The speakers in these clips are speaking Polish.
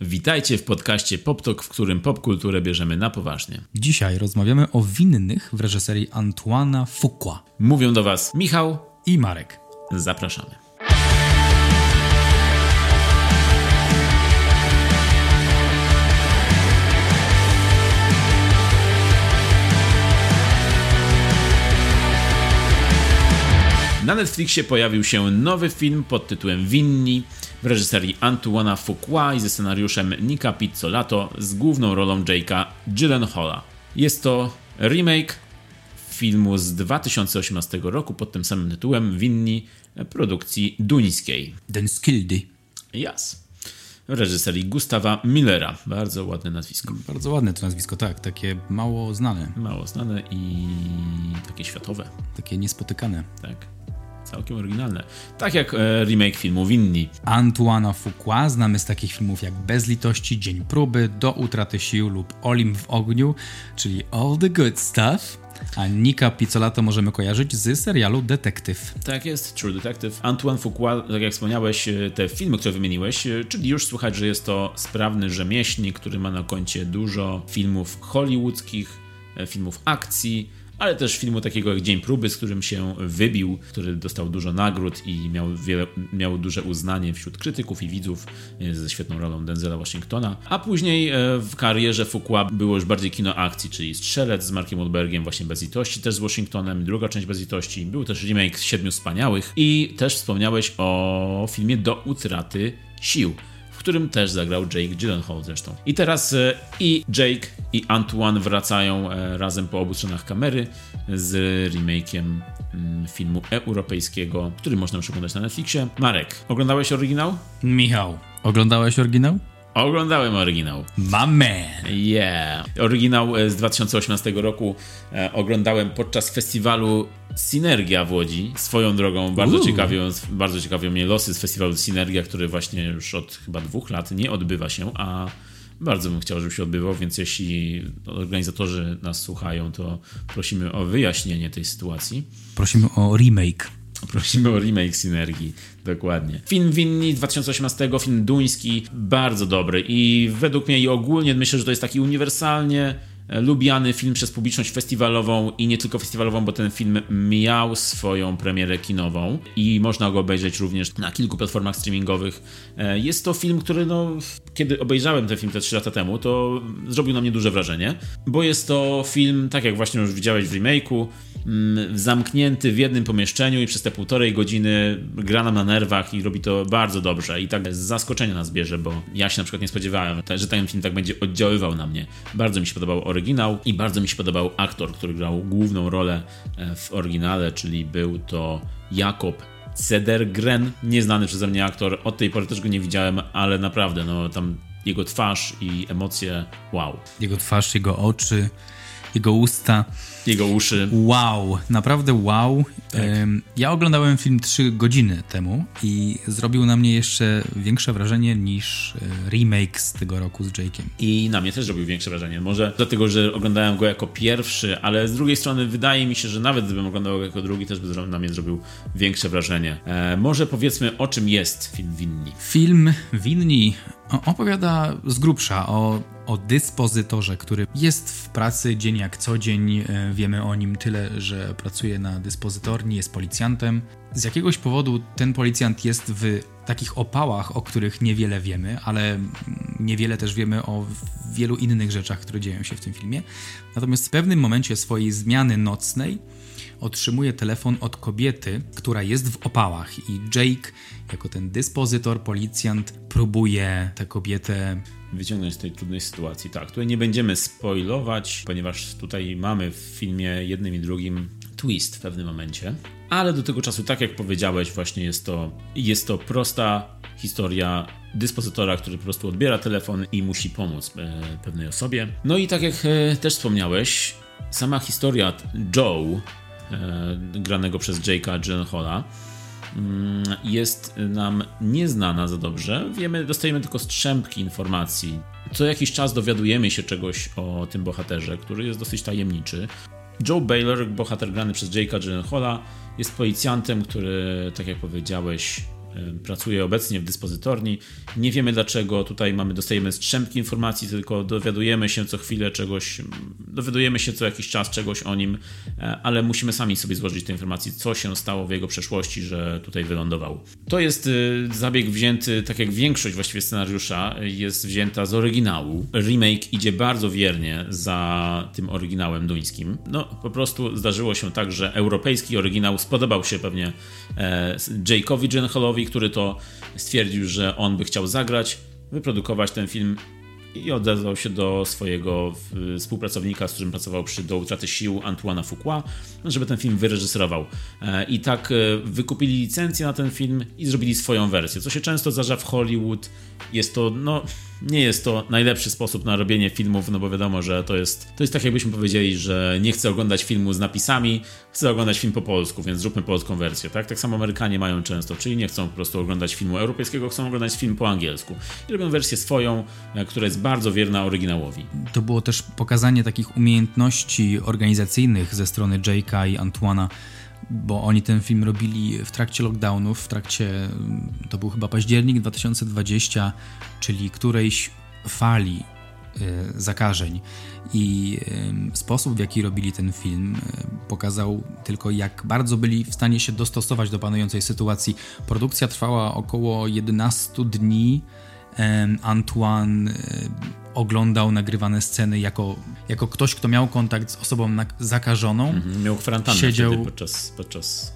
Witajcie w podcaście PopTok, w którym popkulturę bierzemy na poważnie. Dzisiaj rozmawiamy o winnych w reżyserii Antoana Fuqua. Mówią do Was Michał i Marek. Zapraszamy. Na Netflixie pojawił się nowy film pod tytułem Winni w reżyserii Antoana Fuqua i ze scenariuszem Nika Pizzolato z główną rolą Jake'a Gyllenhaala. Jest to remake filmu z 2018 roku pod tym samym tytułem Winni produkcji duńskiej. Skildy. Yes. W reżyserii Gustawa Millera. Bardzo ładne nazwisko. Bardzo ładne to nazwisko, tak. Takie mało znane. Mało znane i takie światowe. Takie niespotykane. Tak. Całkiem oryginalne. Tak jak e, remake filmu Winni. Antoana Fuqua znamy z takich filmów jak Bez litości, Dzień próby, Do utraty sił lub Olimp w ogniu, czyli All the Good Stuff. A Nika Pizzolato możemy kojarzyć z serialu Detektyw. Tak jest, True Detective. Antoine Fuqua, tak jak wspomniałeś, e, te filmy, które wymieniłeś, e, czyli już słychać, że jest to sprawny rzemieślnik, który ma na koncie dużo filmów hollywoodzkich, e, filmów akcji, ale też filmu takiego jak Dzień Próby, z którym się wybił, który dostał dużo nagród i miał, wiele, miał duże uznanie wśród krytyków i widzów ze świetną rolą Denzela Washingtona. A później e, w karierze Fuqua było już bardziej kino akcji, czyli Strzelec z Markiem Wahlbergiem, właśnie Bez litości, też z Washingtonem, druga część Bez litości. Był też remake Siedmiu Wspaniałych i też wspomniałeś o filmie Do utraty sił którym też zagrał Jake Gyllenhaal zresztą. I teraz e, i Jake i Antoine wracają e, razem po obu stronach kamery z remake'iem mm, filmu europejskiego, który można już oglądać na Netflixie. Marek, oglądałeś oryginał? Michał, oglądałeś oryginał? Oglądałem oryginał. My man. Yeah. Oryginał e, z 2018 roku e, oglądałem podczas festiwalu Synergia w Łodzi. Swoją drogą bardzo ciekawią, bardzo ciekawią mnie losy z festiwalu Synergia, który właśnie już od chyba dwóch lat nie odbywa się, a bardzo bym chciał, żeby się odbywał, więc jeśli organizatorzy nas słuchają, to prosimy o wyjaśnienie tej sytuacji. Prosimy o remake. Prosimy o remake Synergii, dokładnie. Film Winni 2018, film duński, bardzo dobry i według mnie i ogólnie myślę, że to jest taki uniwersalnie lubiany film przez publiczność festiwalową i nie tylko festiwalową, bo ten film miał swoją premierę kinową i można go obejrzeć również na kilku platformach streamingowych. E, jest to film, który no, kiedy obejrzałem ten film te 3 lata temu, to zrobił na mnie duże wrażenie, bo jest to film, tak jak właśnie już widziałeś w remake'u, zamknięty w jednym pomieszczeniu i przez te półtorej godziny gra nam na nerwach i robi to bardzo dobrze i tak z zaskoczenia nas bierze, bo ja się na przykład nie spodziewałem, że ten film tak będzie oddziaływał na mnie. Bardzo mi się podobał oryginał i bardzo mi się podobał aktor, który grał główną rolę e, w oryginale, czyli był to Jakob Cedergren, nieznany przeze mnie aktor. Od tej pory też go nie widziałem, ale naprawdę, no tam jego twarz i emocje, wow. Jego twarz, jego oczy, jego usta. Jego uszy. Wow, naprawdę wow. Tak. Ja oglądałem film 3 godziny temu i zrobił na mnie jeszcze większe wrażenie niż e, remake z tego roku z Jake'em. I na mnie też zrobił większe wrażenie. Może dlatego, że oglądałem go jako pierwszy, ale z drugiej strony wydaje mi się, że nawet gdybym oglądał go jako drugi, też by na mnie zrobił większe wrażenie. E, może powiedzmy, o czym jest film Winni. Film Winni opowiada z grubsza o, o dyspozytorze, który jest w pracy dzień jak co dzień. E, wiemy o nim tyle, że pracuje na dyspozytorni, jest policjantem. Z jakiegoś powodu ten policjant jest w takich opałach, o których niewiele wiemy, ale niewiele też wiemy o wielu innych rzeczach, które dzieją się w tym filmie. Natomiast w pewnym momencie swojej zmiany nocnej otrzymuje telefon od kobiety, która jest w opałach i Jake, jako ten dyspozytor, policjant, próbuje tę kobietę wyciągnąć z tej trudnej sytuacji. Tak, tutaj nie będziemy spoilować, ponieważ tutaj mamy w filmie jednym i drugim twist w pewnym momencie. Ale do tego czasu, tak jak powiedziałeś, właśnie jest to, jest to prosta historia dyspozytora, który po prostu odbiera telefon i musi pomóc e, pewnej osobie. No i tak jak e, też wspomniałeś, sama historia Joe, granego przez Jake'a Gyllenhaala, mm, jest nam nieznana za dobrze. Wiemy, dostajemy tylko strzępki informacji. Co jakiś czas dowiadujemy się czegoś o tym bohaterze, który jest dosyć tajemniczy. Joe Baylor, bohater grany przez Jake'a Gyllenhaala, jest policjantem, który, tak jak powiedziałeś, pracuje obecnie w dyspozytorni. Nie wiemy dlaczego, tutaj mamy, dostajemy strzępki informacji, tylko dowiadujemy się co chwilę czegoś, dowiadujemy się co jakiś czas czegoś o nim, e, ale musimy sami sobie złożyć te informacje, co się stało w jego przeszłości, że tutaj wylądował. To jest y, zabieg wzięty, tak jak większość właściwie scenariusza, jest wzięta z oryginału. Remake idzie bardzo wiernie za tym oryginałem duńskim. No, po prostu zdarzyło się tak, że europejski oryginał spodobał się pewnie e, Jake'owi Gyllenhaalowi, który to stwierdził, że on by chciał zagrać, wyprodukować ten film i odezwał się do swojego współpracownika, z którym pracował przy Do utraty sił Antoana Fuqua, żeby ten film wyreżyserował. E, I tak e, wykupili licencję na ten film i zrobili swoją wersję. Co się często zdarza w Hollywood, jest to no nie jest to najlepszy sposób na robienie filmów, no bo wiadomo, że to jest, to jest tak jakbyśmy powiedzieli, że nie chcę oglądać filmu z napisami, chcę oglądać film po polsku, więc zróbmy polską wersję, tak? Tak samo Amerykanie mają często, czyli nie chcą po prostu oglądać filmu europejskiego, chcą oglądać film po angielsku i robią wersję swoją, e, która jest bardzo wierna oryginałowi. To było też pokazanie takich umiejętności organizacyjnych ze strony Jake'a i Antoana, bo oni ten film robili w trakcie lockdownów, w trakcie, mm, to był chyba październik 2020, czyli którejś fali y, zakażeń. I sposób, w jaki robili ten film, y, pokazał tylko, jak bardzo byli w stanie się dostosować do panującej sytuacji. Produkcja trwała około 11 dni. Antoine y, oglądał nagrywane sceny jako, jako ktoś, kto miał kontakt z osobą zakażoną. Mhm, miał kwarantannę siedział, podczas, podczas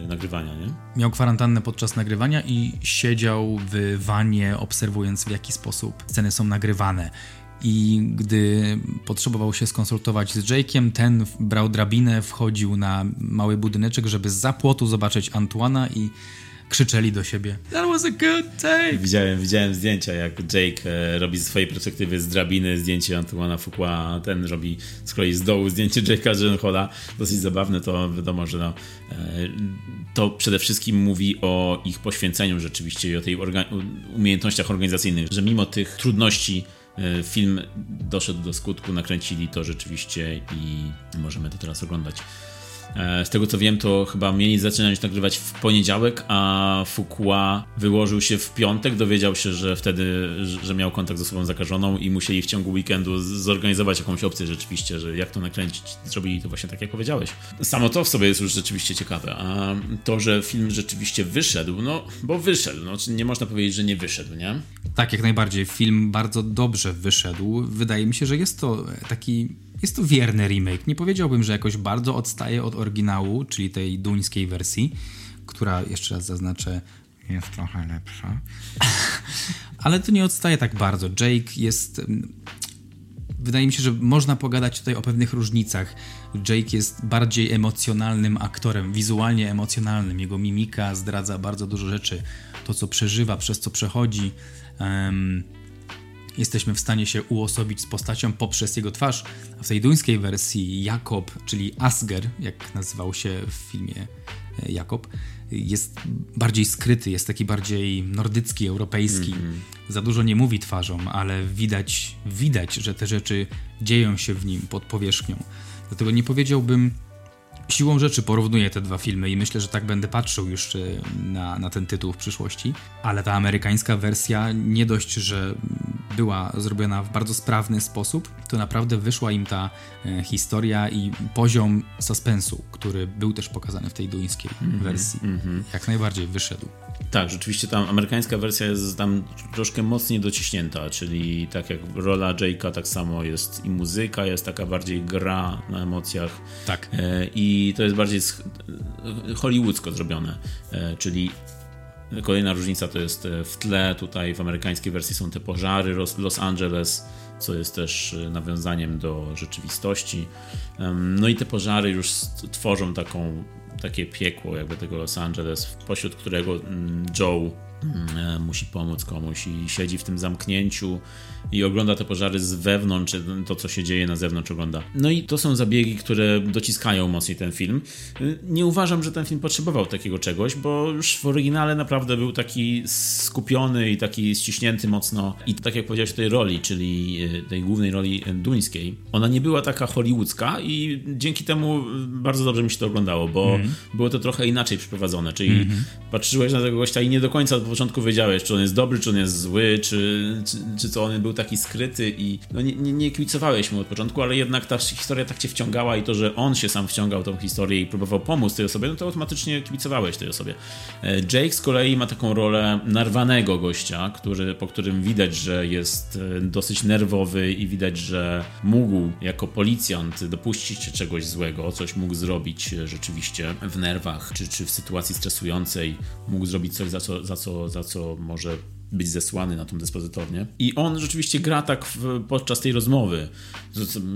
yy, nagrywania, nie? Miał kwarantannę podczas nagrywania i siedział w wanie, obserwując w jaki sposób sceny są nagrywane. I gdy potrzebował się skonsultować z Jake'iem, ten brał drabinę, wchodził na mały budyneczek, żeby z zapłotu zobaczyć Antuana i krzyczeli do siebie. That was a good take! Widziałem, widziałem zdjęcia, jak Jake e, robi z swojej perspektywy z drabiny zdjęcie Antoana Fuqua, a ten robi z kolei z dołu zdjęcie Jake'a Gyllenhaala. Dosyć zabawne, to wiadomo, że no, e, to przede wszystkim mówi o ich poświęceniu rzeczywiście i o tej orga umiejętnościach organizacyjnych, że mimo tych trudności e, film doszedł do skutku, nakręcili to rzeczywiście i możemy to teraz oglądać. E, z tego co wiem, to chyba mieli zaczynać nagrywać w poniedziałek, a Fukua wyłożył się w piątek, dowiedział się, że wtedy, że miał kontakt z osobą zakażoną i musieli w ciągu weekendu zorganizować jakąś opcję rzeczywiście, że jak to nakręcić. Zrobili to właśnie tak, jak powiedziałeś. Samo to w sobie jest już rzeczywiście ciekawe, a to, że film rzeczywiście wyszedł, no, bo wyszedł, no, nie można powiedzieć, że nie wyszedł, nie? Tak, jak najbardziej. Film bardzo dobrze wyszedł. Wydaje mi się, że jest to taki jest to wierny remake. Nie powiedziałbym, że jakoś bardzo odstaje od oryginału, czyli tej duńskiej wersji, która, jeszcze raz zaznaczę, jest trochę lepsza. Ale to nie odstaje tak bardzo. Jake jest. Mm, wydaje mi się, że można pogadać tutaj o pewnych różnicach. Jake jest bardziej emocjonalnym aktorem, wizualnie emocjonalnym. Jego mimika zdradza bardzo dużo rzeczy. To, co przeżywa, przez co przechodzi. Um, jesteśmy w stanie się uosobić z postacią poprzez jego twarz. A w tej duńskiej wersji Jakob, czyli Asger, jak nazywał się w filmie e, Jakob, jest bardziej skryty, jest taki bardziej nordycki, europejski. Mm -hmm. Za dużo nie mówi twarzą, ale widać, widać, że te rzeczy dzieją się w nim pod powierzchnią. Dlatego nie powiedziałbym, siłą rzeczy porównuję te dwa filmy i myślę, że tak będę patrzył już na, na ten tytuł w przyszłości. Ale ta amerykańska wersja nie dość, że była zrobiona w bardzo sprawny sposób, to naprawdę wyszła im ta e, historia i poziom suspensu, który był też pokazany w tej duńskiej mm -hmm, wersji, mm -hmm. jak najbardziej wyszedł. Tak, rzeczywiście tam amerykańska wersja jest tam troszkę mocniej dociśnięta, czyli tak jak rola Jake'a, tak samo jest i muzyka, jest taka bardziej gra na emocjach. Tak. E, I to jest bardziej hollywoodzko zrobione, e, czyli Kolejna różnica to jest e, w tle, tutaj w amerykańskiej wersji są te pożary Los Angeles, co jest też e, nawiązaniem do rzeczywistości. No i te pożary już tworzą taką, takie piekło jakby tego Los Angeles, pośród którego mm, Joe E, musi pomóc komuś i siedzi w tym zamknięciu i ogląda te pożary z wewnątrz, to co się dzieje na zewnątrz ogląda. No i to są zabiegi, które dociskają mocniej ten film. E, nie uważam, że ten film potrzebował takiego czegoś, bo już w oryginale naprawdę był taki skupiony i taki ściśnięty mocno i tak jak powiedziałeś tej roli, czyli e, tej głównej roli duńskiej, ona nie była taka hollywoodzka i dzięki temu bardzo dobrze mi się to oglądało, bo mm. było to trochę inaczej przeprowadzone, czyli mm -hmm. patrzyłeś na tego gościa i nie do końca początku wiedziałeś, czy on jest dobry, czy on jest zły, czy, czy, czy to on był taki skryty i no nie, nie, nie kibicowałeś mu od początku, ale jednak ta historia tak cię wciągała i to, że on się sam wciągał tą historię i próbował pomóc tej osobie, no to automatycznie kibicowałeś tej osobie. E, Jake z kolei ma taką rolę narwanego gościa, który, po którym widać, że jest e, dosyć nerwowy i widać, że mógł jako policjant dopuścić się czegoś złego, coś mógł zrobić rzeczywiście w nerwach, czy, czy w sytuacji stresującej, mógł zrobić coś, za co, za co za co może być zesłany na tą dyspozytornię. I on rzeczywiście gra tak w, podczas tej rozmowy.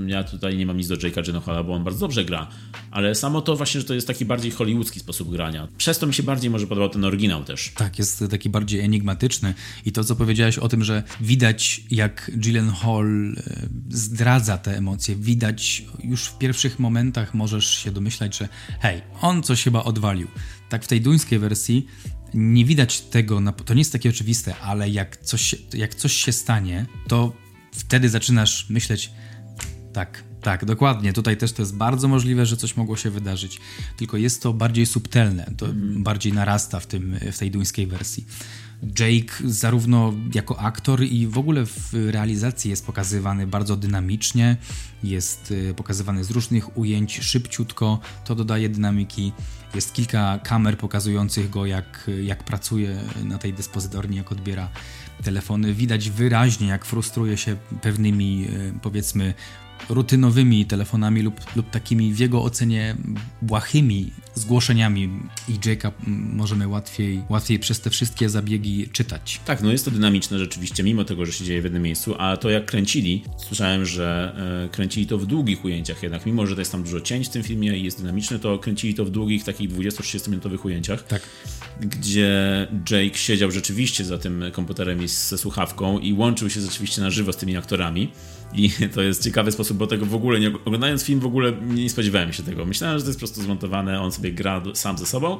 Ja tutaj nie mam nic do Jake'a Gyllenhaala, bo on bardzo dobrze gra, ale samo to właśnie, że to jest taki bardziej hollywoodzki sposób grania. Przez to mi się bardziej może podobał ten oryginał też. Tak, jest taki bardziej enigmatyczny i to, co powiedziałeś o tym, że widać jak Gyllenhaal e, zdradza te emocje, widać już w pierwszych momentach możesz się domyślać, że hej, on coś chyba odwalił. Tak w tej duńskiej wersji nie widać tego, to nie jest takie oczywiste, ale jak coś, jak coś się stanie, to wtedy zaczynasz myśleć, tak, tak, dokładnie. Tutaj też to jest bardzo możliwe, że coś mogło się wydarzyć. Tylko jest to bardziej subtelne, to mm. bardziej narasta w, tym, w tej duńskiej wersji. Jake zarówno jako aktor i w ogóle w realizacji jest pokazywany bardzo dynamicznie, jest y, pokazywany z różnych ujęć, szybciutko, to dodaje dynamiki. Jest kilka kamer pokazujących go, jak, jak pracuje na tej dyspozytorni, jak odbiera telefony. Widać wyraźnie, jak frustruje się pewnymi, y, powiedzmy, rutynowymi telefonami lub, lub takimi w jego ocenie błahymi zgłoszeniami i Jake'a możemy łatwiej, łatwiej przez te wszystkie zabiegi czytać. Tak, no jest to dynamiczne rzeczywiście, mimo tego, że się dzieje w jednym miejscu, a to jak kręcili, słyszałem, że e, kręcili to w długich ujęciach jednak, mimo że jest tam dużo cięć w tym filmie i jest dynamiczne, to kręcili to w długich, takich 20-30 minutowych ujęciach. Tak. Gdzie Jake siedział rzeczywiście za tym komputerem i ze słuchawką i łączył się rzeczywiście na żywo z tymi aktorami. I to jest ciekawy sposób, bo tego w ogóle nie oglądając film w ogóle nie spodziewałem się tego. Myślałem, że to jest po prostu zmontowane, on sobie gra sam ze sobą,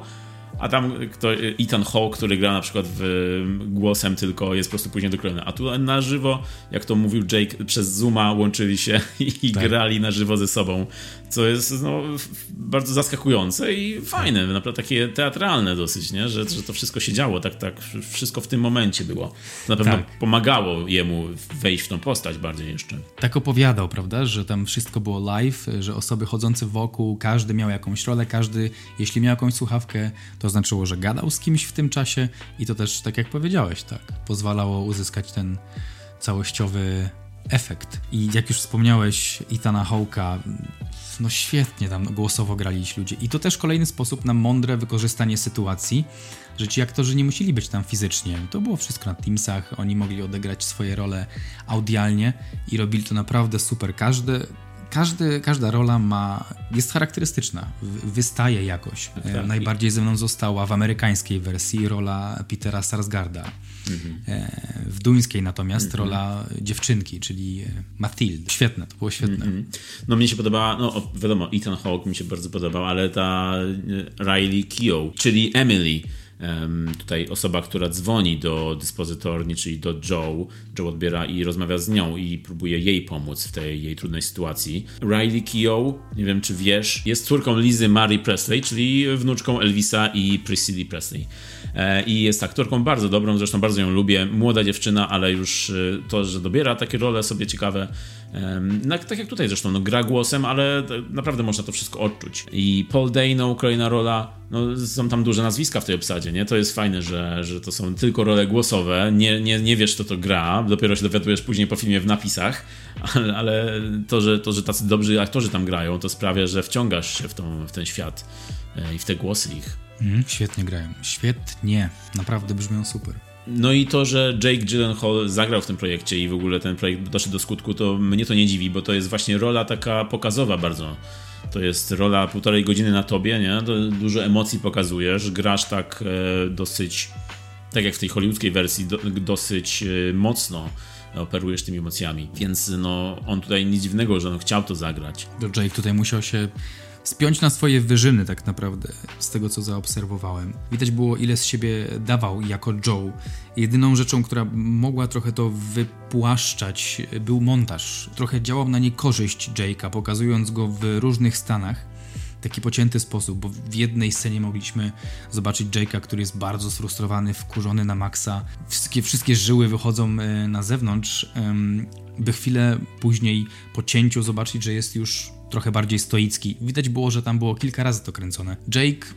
a tam kto, Ethan Hawke, który gra na przykład w, głosem tylko, jest po prostu później doklejony. A tu na żywo, jak to mówił Jake, przez Zooma łączyli się i tak. grali na żywo ze sobą, co jest no, bardzo zaskakujące i fajne, naprawdę takie teatralne dosyć, nie? Że, że to wszystko się działo, tak, tak, wszystko w tym momencie było. To na pewno tak. pomagało jemu wejść w tą postać bardziej jeszcze. Tak opowiadał, prawda, że tam wszystko było live, że osoby chodzące wokół, każdy miał jakąś rolę, każdy, jeśli miał jakąś słuchawkę, to znaczyło, że gadał z kimś w tym czasie i to też, tak jak powiedziałeś, tak, pozwalało uzyskać ten całościowy efekt. I jak już wspomniałeś, Itana Hawka, no świetnie tam głosowo grali ludzie. I to też kolejny sposób na mądre wykorzystanie sytuacji, że ci aktorzy nie musieli być tam fizycznie. To było wszystko na Teamsach, oni mogli odegrać swoje role audialnie i robili to naprawdę super. Każdy, każdy, każda rola ma, jest charakterystyczna, wystaje jakoś. Tak. E, najbardziej ze mną została w amerykańskiej wersji rola Petera Sarsgarda. Mhm. E, w duńskiej natomiast mhm. rola dziewczynki, czyli e, Mathilde. Świetne, to było świetne. Mhm. No mnie się podobała, no wiadomo, Ethan Hawke mi się bardzo podobał, ale ta Riley Keough, czyli Emily tutaj osoba, która dzwoni do dyspozytorni, czyli do Joe. Joe odbiera i rozmawia z nią i próbuje jej pomóc w tej jej trudnej sytuacji. Riley Keough, nie wiem czy wiesz, jest córką Lizy Marie Presley, czyli wnuczką Elvisa i Priscilla Presley. E, I jest aktorką bardzo dobrą, zresztą bardzo ją lubię. Młoda dziewczyna, ale już e, to, że dobiera takie role sobie ciekawe. No, tak jak tutaj zresztą, no, gra głosem, ale naprawdę można to wszystko odczuć. I Paul Dano, kolejna rola, no, są tam duże nazwiska w tej obsadzie, nie? To jest fajne, że, że to są tylko role głosowe, nie, nie, nie wiesz, kto to gra, dopiero się dowiadujesz później po filmie w napisach, ale, ale to, że, to, że tacy dobrzy aktorzy tam grają, to sprawia, że wciągasz się w, tą, w ten świat e, i w te głosy ich. Mm, świetnie grają, świetnie, naprawdę brzmią super. No i to, że Jake Gyllenhaal zagrał w tym projekcie i w ogóle ten projekt doszedł do skutku, to mnie to nie dziwi, bo to jest właśnie rola taka pokazowa bardzo to jest rola półtorej godziny na tobie, nie? Dużo emocji pokazujesz, grasz tak e, dosyć tak jak w tej hollywoodzkiej wersji, do, dosyć e, mocno operujesz tymi emocjami. Więc no, on tutaj nic dziwnego, że on chciał to zagrać. Jake tutaj musiał się spiąć na swoje wyżyny tak naprawdę, z tego co zaobserwowałem. Widać było ile z siebie dawał jako Joe. Jedyną rzeczą, która mogła trochę to wypłaszczać był montaż. Trochę działał na niekorzyść Jake'a, pokazując go w różnych stanach taki pocięty sposób, bo w jednej scenie mogliśmy zobaczyć Jake'a, który jest bardzo sfrustrowany, wkurzony na maksa. Wszystkie, wszystkie żyły wychodzą e, na zewnątrz, by chwilę później po cięciu zobaczyć, że jest już trochę bardziej stoicki. Widać było, że tam było kilka razy to kręcone. Jake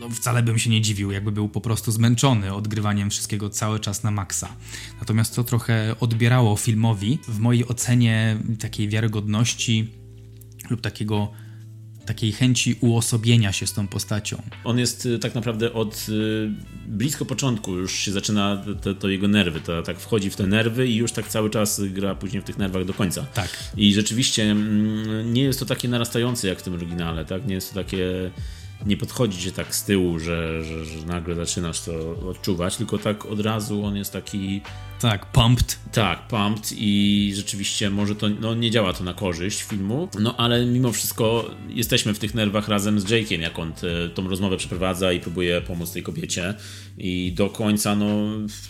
no wcale bym się nie dziwił, jakby był po prostu zmęczony odgrywaniem wszystkiego cały czas na maksa. Natomiast to trochę odbierało filmowi w mojej ocenie takiej wiarygodności lub takiego takiej chęci uosobienia się z tą postacią. On jest y, tak naprawdę od y, blisko początku już się zaczyna to, to jego nerwy, to tak wchodzi w te nerwy i już tak cały czas gra później w tych nerwach do końca. Tak. I rzeczywiście mm, nie jest to takie narastające jak w tym oryginale, tak? Nie jest to takie nie podchodzi się tak z tyłu, że, że, że, nagle zaczynasz to odczuwać, tylko tak od razu on jest taki. Tak, pumped. Tak, pumped i rzeczywiście może to no, nie działa to na korzyść filmu, no ale mimo wszystko jesteśmy w tych nerwach razem z Jake'iem, jak on te, tą rozmowę przeprowadza i próbuje pomóc tej kobiecie i do końca, no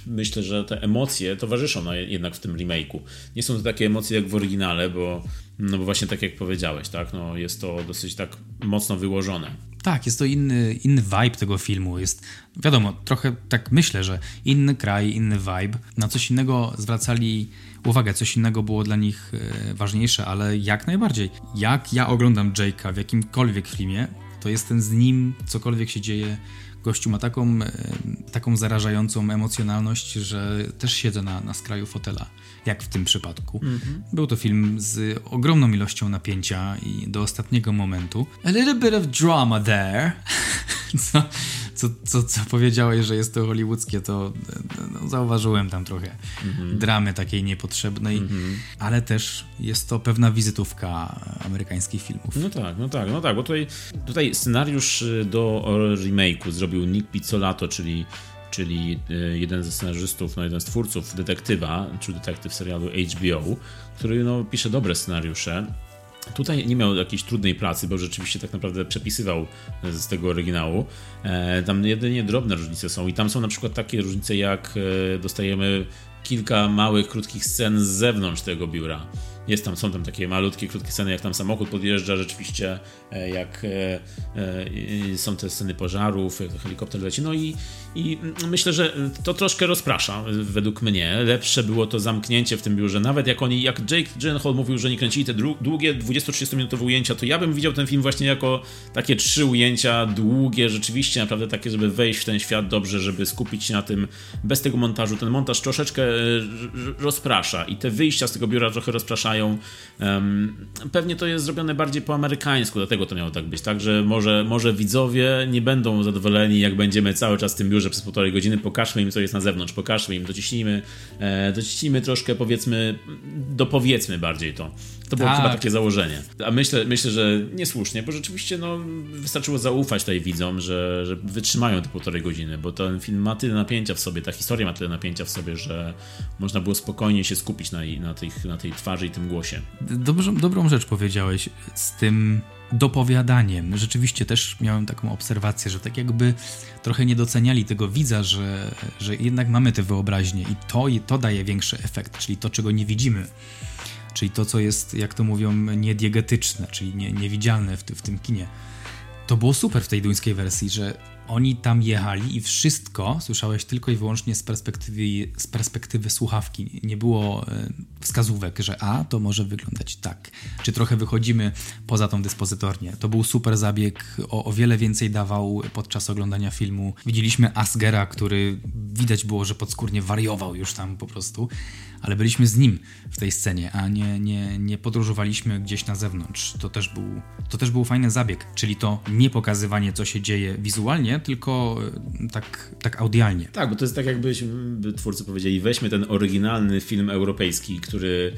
myślę, że te emocje towarzyszą no, jednak w tym remake'u. Nie są to takie emocje jak w oryginale, bo no bo właśnie tak jak powiedziałeś, tak, no jest to dosyć tak mocno wyłożone. Tak, jest to inny, inny vibe tego filmu. Jest, wiadomo, trochę tak myślę, że inny kraj, inny vibe. Na coś innego zwracali uwagę, coś innego było dla nich e, ważniejsze, ale jak najbardziej. Jak ja oglądam Jake'a w jakimkolwiek filmie, to jestem z nim, cokolwiek się dzieje, gościu ma taką, e, taką zarażającą emocjonalność, że też siedzę na, na skraju fotela, jak w tym przypadku. Mm -hmm. Był to film z ogromną ilością napięcia i do ostatniego momentu. A little bit of drama there. Co, co, co, co powiedziałeś, że jest to hollywoodzkie, to no, zauważyłem tam trochę mm-hmm. dramy takiej niepotrzebnej, mm-hmm. ale też jest to pewna wizytówka amerykańskich filmów. No tak, no tak, no tak, bo tutaj, tutaj scenariusz y, do remake'u zrobił Nick Pizzolato, czyli czyli y, jeden ze scenarzystów, no jeden z twórców detektywa, czy detektyw serialu HBO, który no, pisze dobre scenariusze. Tutaj nie miał jakiejś trudnej pracy, bo rzeczywiście tak naprawdę przepisywał z tego oryginału. E, tam jedynie drobne różnice są i tam są na przykład takie różnice jak e, dostajemy kilka małych, krótkich scen z zewnątrz tego biura. Jest tam, są tam takie malutkie, krótkie sceny, jak tam samochód podjeżdża rzeczywiście, e, jak e, e, są te sceny pożarów, jak helikopter leci. No i, i myślę, że to troszkę rozprasza, według mnie. Lepsze było to zamknięcie w tym biurze. Nawet jak oni, jak Jake Gyllenhaal mówił, że nie kręcili te długie 20-30 minutowe ujęcia, to ja bym widział ten film właśnie jako takie trzy ujęcia długie, rzeczywiście naprawdę takie, żeby wejść w ten świat dobrze, żeby skupić się na tym bez tego montażu. Ten montaż troszeczkę rozprasza i te wyjścia z tego biura trochę rozpraszają Pewnie to jest zrobione bardziej po amerykańsku, dlatego to miało tak być, tak, że może, może widzowie nie będą zadowoleni, jak będziemy cały czas w tym biurze przez półtorej godziny, pokażmy im, co jest na zewnątrz, pokażmy im, dociśnijmy, e, dociśnijmy troszkę, powiedzmy, dopowiedzmy bardziej to. To było tak. chyba takie założenie. A myślę, myślę, że niesłusznie, bo rzeczywiście no, wystarczyło zaufać tutaj widzom, że, że wytrzymają te półtorej godziny, bo ten film ma tyle napięcia w sobie, ta historia ma tyle napięcia w sobie, że można było spokojnie się skupić na, na, tej, na tej twarzy i tym głosie. Dobrze, dobrą rzecz powiedziałeś z tym dopowiadaniem. Rzeczywiście też miałem taką obserwację, że tak jakby trochę nie doceniali tego widza, że, że jednak mamy tę wyobraźnię i to, to daje większy efekt, czyli to, czego nie widzimy czyli to, co jest, jak to mówią, niediegetyczne, czyli nie, niewidzialne w, w tym kinie. To było super w tej duńskiej wersji, że oni tam jechali i wszystko słyszałeś tylko i wyłącznie z perspektywy, z perspektywy słuchawki. Nie było e, wskazówek, że a, to może wyglądać tak. Czy trochę wychodzimy poza tą dyspozytornię. To był super zabieg, o, o wiele więcej dawał podczas oglądania filmu. Widzieliśmy Asgera, który widać było, że podskórnie wariował już tam po prostu ale byliśmy z nim w tej scenie, a nie, nie, nie podróżowaliśmy gdzieś na zewnątrz. To też, był, to też był fajny zabieg, czyli to nie pokazywanie, co się dzieje wizualnie, tylko e, tak, tak audialnie. Tak, bo to jest tak, jakbyśmy twórcy powiedzieli, weźmy ten oryginalny film europejski, który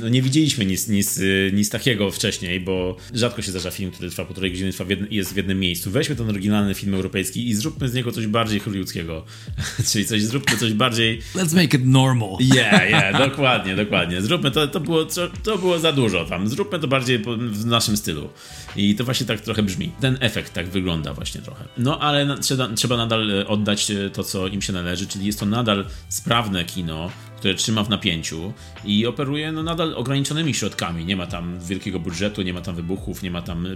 no nie widzieliśmy nic, nic, nic takiego wcześniej, bo rzadko się zdarza film, który trwa półtorej godziny, trwa w jednym, jest w jednym miejscu. Weźmy ten oryginalny film europejski i zróbmy z niego coś bardziej hollywoodzkiego. Czyli coś, zróbmy coś bardziej... Let's make it normal. Yeah, yeah, dokładnie, dokładnie. Zróbmy to, to było, to było za dużo tam. Zróbmy to bardziej w naszym stylu. I to właśnie tak trochę brzmi. Ten efekt tak wygląda właśnie trochę. No ale trzeba, trzeba nadal e, oddać e, to, co im się należy, czyli jest to nadal sprawne kino, które trzyma w napięciu i operuje no, nadal ograniczonymi środkami. Nie ma tam wielkiego budżetu, nie ma tam wybuchów, nie ma tam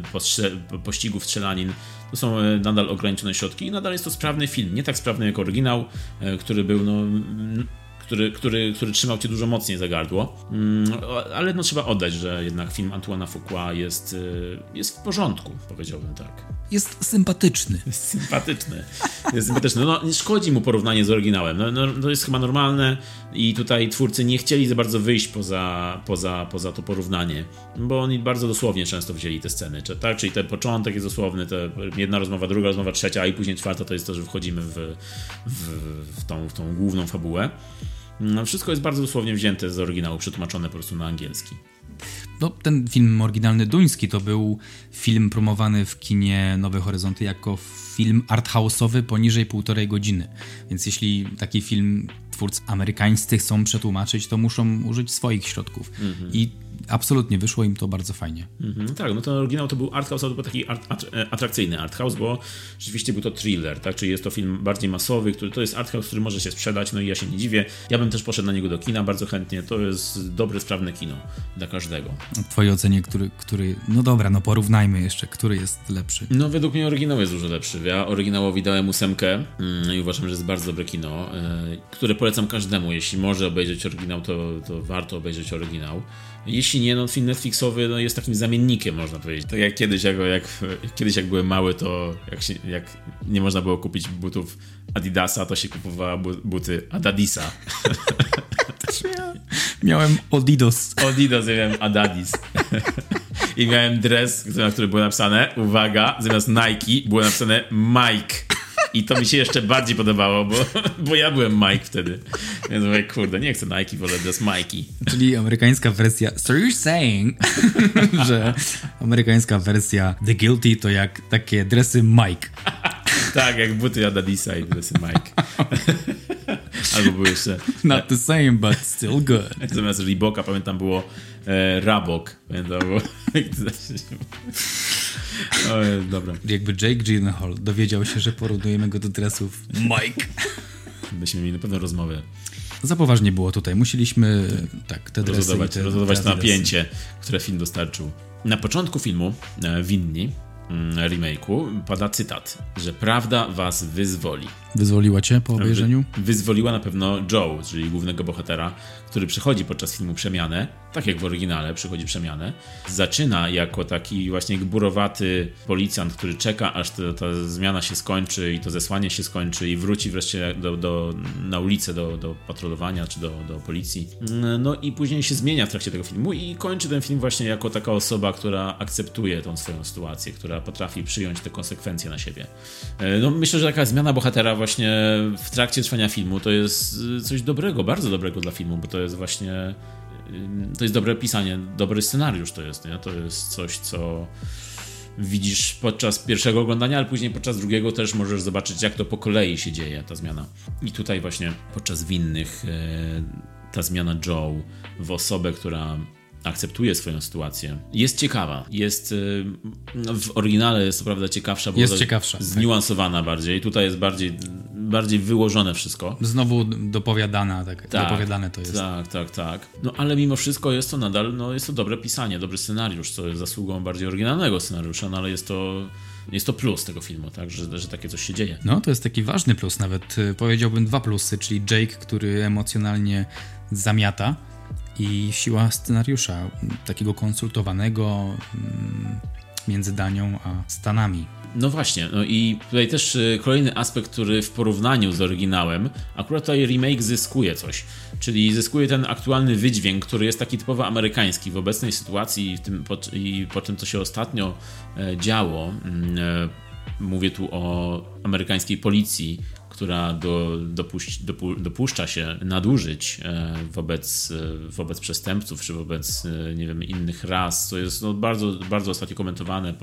pościgów, strzelanin. To są e, nadal ograniczone środki i nadal jest to sprawny film. Nie tak sprawny jak oryginał, który był no, który, który, który trzymał cię dużo mocniej za gardło. Mm, ale no trzeba oddać, że jednak film Antoana Fuqua jest, y, jest w porządku, powiedziałbym tak. Jest sympatyczny. Jest sympatyczny. Jest sympatyczny. No, nie szkodzi mu porównanie z oryginałem. No, no, to jest chyba normalne i tutaj twórcy nie chcieli za bardzo wyjść poza, poza, poza to porównanie, bo oni bardzo dosłownie często wzięli te sceny. Czy, tak? Czyli ten początek jest dosłowny, te jedna rozmowa, druga rozmowa, trzecia, a i później czwarta to jest to, że wchodzimy w, w, w, tą, w tą główną fabułę. No, wszystko jest bardzo dosłownie wzięte z oryginału, przetłumaczone po prostu na angielski. No, ten film oryginalny duński to był film promowany w kinie Nowe Horyzonty jako film arthouse'owy poniżej półtorej godziny. Więc jeśli taki film twórcy amerykańscy chcą przetłumaczyć, to muszą użyć swoich środków. -hmm. I absolutnie wyszło im to bardzo fajnie. Mhm, tak, no ten oryginał to był art house, to był taki art, e, atrakcyjny art house, bo rzeczywiście był to thriller, tak, czyli jest to film bardziej masowy, który to jest art house, który może się sprzedać, no i ja się nie dziwię. Ja bym też poszedł na niego do kina bardzo chętnie, to jest dobre, sprawne kino dla każdego. W twojej ocenie, który, który, no dobra, no porównajmy jeszcze, który jest lepszy? No według mnie oryginał jest dużo lepszy. Ja oryginałowi dałem ósemkę mm, i uważam, że jest bardzo dobre kino, e, które polecam każdemu. Jeśli może obejrzeć oryginał, to, to warto obejrzeć oryginał. Jeśli nie, no film Netflixowy no, jest takim zamiennikiem, można powiedzieć. Tak jak kiedyś, jak, jak, kiedyś jak byłem mały, to jak, się, jak nie można było kupić butów Adidasa, to się kupowała buty Adadisa. miałem Odidos. Odidos, ja miałem Adadis. I miałem dres, na który było napisane, uwaga, zamiast Nike było napisane Mike. I to mi się jeszcze bardziej podobało, bo, bo ja byłem Mike wtedy. Więc mówię, kurde, nie chcę Nike, wolę dress Mikey. Czyli amerykańska wersja So you're saying, że amerykańska wersja The Guilty to jak takie dresy Mike. Tak, jak buty Adadisa i dresy Mike. Albo były jeszcze... Not the same, but still good. Zamiast Reeboka, pamiętam, było e, Rabok. Pamiętam, było... O, dobra. Jakby Jake Gyllenhaal dowiedział się, że porównujemy go do dresów Mike. Byśmy mieli na pewno rozmowę. Za poważnie było tutaj. Musieliśmy tak, te dresy rozładować, te, rozładować napięcie, które film dostarczył. Na początku filmu e, Winni remake'u pada cytat, że prawda was wyzwoli. Wyzwoliła cię po obejrzeniu? Wy, wyzwoliła na pewno Joe, czyli głównego bohatera, który przychodzi podczas filmu przemianę, tak jak w oryginale przychodzi przemianę. Zaczyna jako taki właśnie gburowaty policjant, który czeka, aż to, ta zmiana się skończy i to zesłanie się skończy i wróci wreszcie do, do, na ulicę do, do patrolowania czy do, do policji. No i później się zmienia w trakcie tego filmu i kończy ten film właśnie jako taka osoba, która akceptuje tą swoją sytuację, która potrafi przyjąć te konsekwencje na siebie. E, no myślę, że taka zmiana bohatera właśnie w trakcie trwania filmu to jest coś dobrego, bardzo dobrego dla filmu, bo to jest właśnie to jest dobre pisanie, dobry scenariusz to jest, nie? To jest coś, co widzisz podczas pierwszego oglądania, ale później podczas drugiego też możesz zobaczyć, jak to po kolei się dzieje, ta zmiana. I tutaj właśnie podczas winnych e, ta zmiana Joe w osobę, która akceptuje swoją sytuację. Jest ciekawa. Jest y, w oryginale jest to prawda ciekawsza, bo jest ciekawsza, tak. zniuansowana tak. bardziej. Tutaj jest bardziej, bardziej wyłożone wszystko. Znowu dopowiadana, tak, tak dopowiadane to jest. Tak, tak, tak. No ale mimo wszystko jest to nadal, no jest to dobre pisanie, dobry scenariusz, co jest zasługą bardziej oryginalnego scenariusza, no ale jest to jest to plus tego filmu, tak, że, że takie coś się dzieje. No, to jest taki ważny plus, nawet y, powiedziałbym dwa plusy, czyli Jake, który emocjonalnie zamiata, i siła scenariusza, takiego konsultowanego mm, między Danią a Stanami. No właśnie, no i tutaj też y, kolejny aspekt, który w porównaniu z oryginałem, akurat tutaj remake zyskuje coś, czyli zyskuje ten aktualny wydźwięk, który jest taki typowo amerykański w obecnej sytuacji i, tym, po, i po tym, co się ostatnio e, działo. Mm, e, mówię tu o amerykańskiej policji, która do, dopu, dopuszcza się nadużyć e, wobec, e, wobec przestępców czy wobec e, nie wiem, innych ras, co jest no, bardzo, bardzo ostatnio komentowane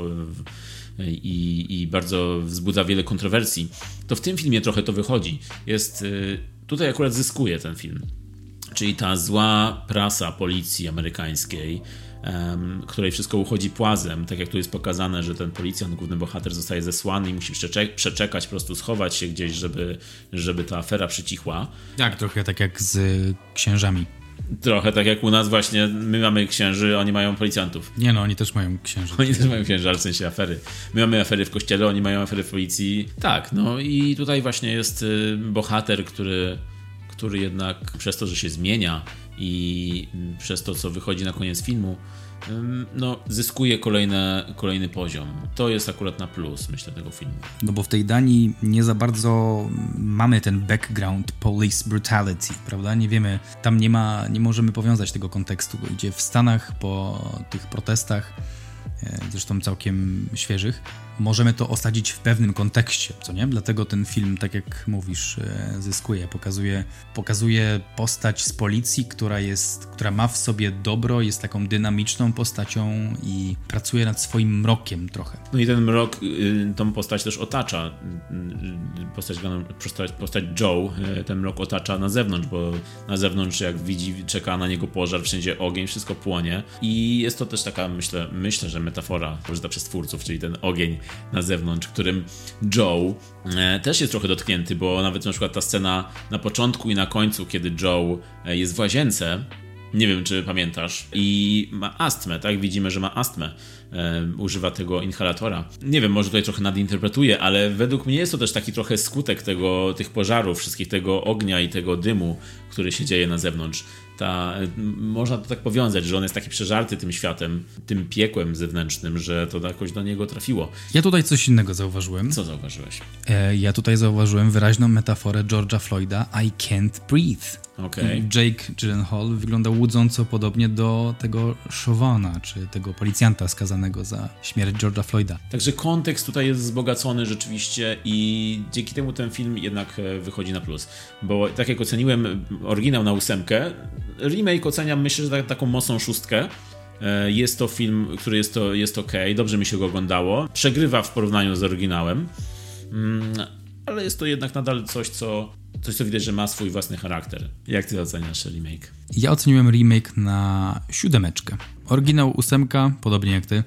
i, i bardzo wzbudza wiele kontrowersji, to w tym filmie trochę to wychodzi. Jest, tutaj akurat zyskuje ten film. Czyli ta zła prasa policji amerykańskiej, której wszystko uchodzi płazem, tak jak tu jest pokazane, że ten policjant, główny bohater zostaje zesłany i musi przeczek przeczekać, po prostu schować się gdzieś, żeby, żeby ta afera przycichła. Tak, trochę tak jak z księżami. Trochę tak jak u nas właśnie, my mamy księży, oni mają policjantów. Nie no, oni też mają księży. Oni też mają księży, ale w sensie afery. My mamy afery w kościele, oni mają afery w policji. Tak, no i tutaj właśnie jest y, bohater, który, który jednak przez to, że się zmienia, i przez to, co wychodzi na koniec filmu, no, zyskuje kolejne, kolejny poziom. To jest akurat na plus, myślę, tego filmu. No bo w tej Danii nie za bardzo mamy ten background police brutality, prawda? Nie wiemy, tam nie ma, nie możemy powiązać tego kontekstu, gdzie w Stanach po tych protestach, e, zresztą całkiem świeżych, możemy to osadzić w pewnym kontekście, co nie? Dlatego ten film, tak jak mówisz, e, zyskuje, pokazuje, pokazuje postać z policji, która jest, która ma w sobie dobro, jest taką dynamiczną postacią i pracuje nad swoim mrokiem trochę. No i ten mrok y, tą postać też otacza. Postać, postać, postać Joe y, ten mrok otacza na zewnątrz, bo na zewnątrz jak widzi, czeka na niego pożar, wszędzie ogień, wszystko płonie i jest to też taka, myślę, myślę że metafora użyta przez twórców, czyli ten ogień na zewnątrz, którym Joe e, też jest trochę dotknięty, bo nawet na przykład ta scena na początku i na końcu, kiedy Joe e, jest w łazience, nie wiem, czy pamiętasz. I ma astmę, tak? Widzimy, że ma astmę. E, używa tego inhalatora. Nie wiem, może tutaj trochę nadinterpretuję, ale według mnie jest to też taki trochę skutek tego, tych pożarów, wszystkich tego ognia i tego dymu, który się dzieje na zewnątrz ta, można to tak powiązać, że on jest taki przeżarty tym światem, tym piekłem zewnętrznym, że to jakoś do niego trafiło. Ja tutaj coś innego zauważyłem. Co zauważyłeś? E, ja tutaj zauważyłem wyraźną metaforę George'a Floyda I can't breathe. Okay. Jake Gyllenhaal wygląda łudząco podobnie do tego Chauvana, czy tego policjanta skazanego za śmierć George'a Floyda. Także kontekst tutaj jest wzbogacony rzeczywiście i dzięki temu ten film jednak e, wychodzi na plus. Bo tak jak oceniłem oryginał na ósemkę, remake oceniam myślę, że tak, taką mocną szóstkę. E, jest to film, który jest, to, jest ok, dobrze mi się go oglądało. Przegrywa w porównaniu z oryginałem, mm, ale jest to jednak nadal coś, co, coś, co widać, że ma swój własny charakter. Jak ty oceniasz remake? Ja oceniłem remake na siódemeczkę. Oryginał ósemka, podobnie jak ty.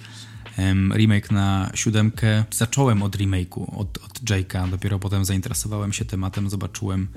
Remake na siódemkę. Zacząłem od remake'u, od, od Jake'a. Dopiero potem zainteresowałem się tematem, zobaczyłem,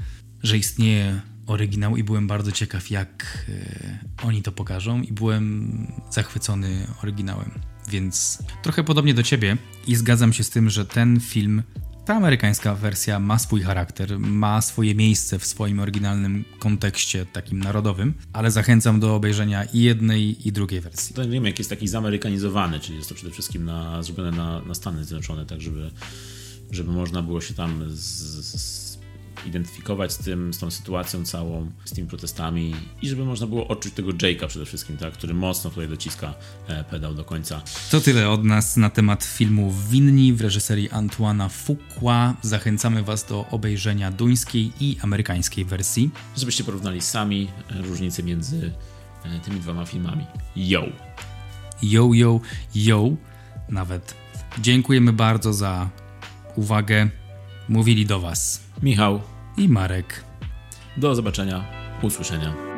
że istnieje oryginał i byłem bardzo ciekaw, jak e, oni to pokażą, i byłem zachwycony oryginałem. Więc trochę podobnie do ciebie, i zgadzam się z tym, że ten film, ta amerykańska wersja ma swój charakter, ma swoje miejsce w swoim oryginalnym kontekście, takim narodowym, ale zachęcam do obejrzenia i jednej, i drugiej wersji. Ten remake jest taki zamerykanizowany, czyli jest to przede wszystkim na, zrobione na, na Stany Zjednoczone, tak żeby, żeby można było się tam z, z identyfikować z tym, z tą sytuacją całą, z tymi protestami i żeby można było odczuć tego Jake'a przede wszystkim, tak, który mocno tutaj dociska e, pedał do końca. To tyle od nas na temat filmu Winni w reżyserii Antoana Fuqua. Zachęcamy Was do obejrzenia duńskiej i amerykańskiej wersji. Żebyście porównali sami e, różnice między e, tymi dwoma filmami. Yo! Yo, yo, yo! Nawet. Dziękujemy bardzo za uwagę. Mówili do Was Michał i Marek. Do zobaczenia, usłyszenia.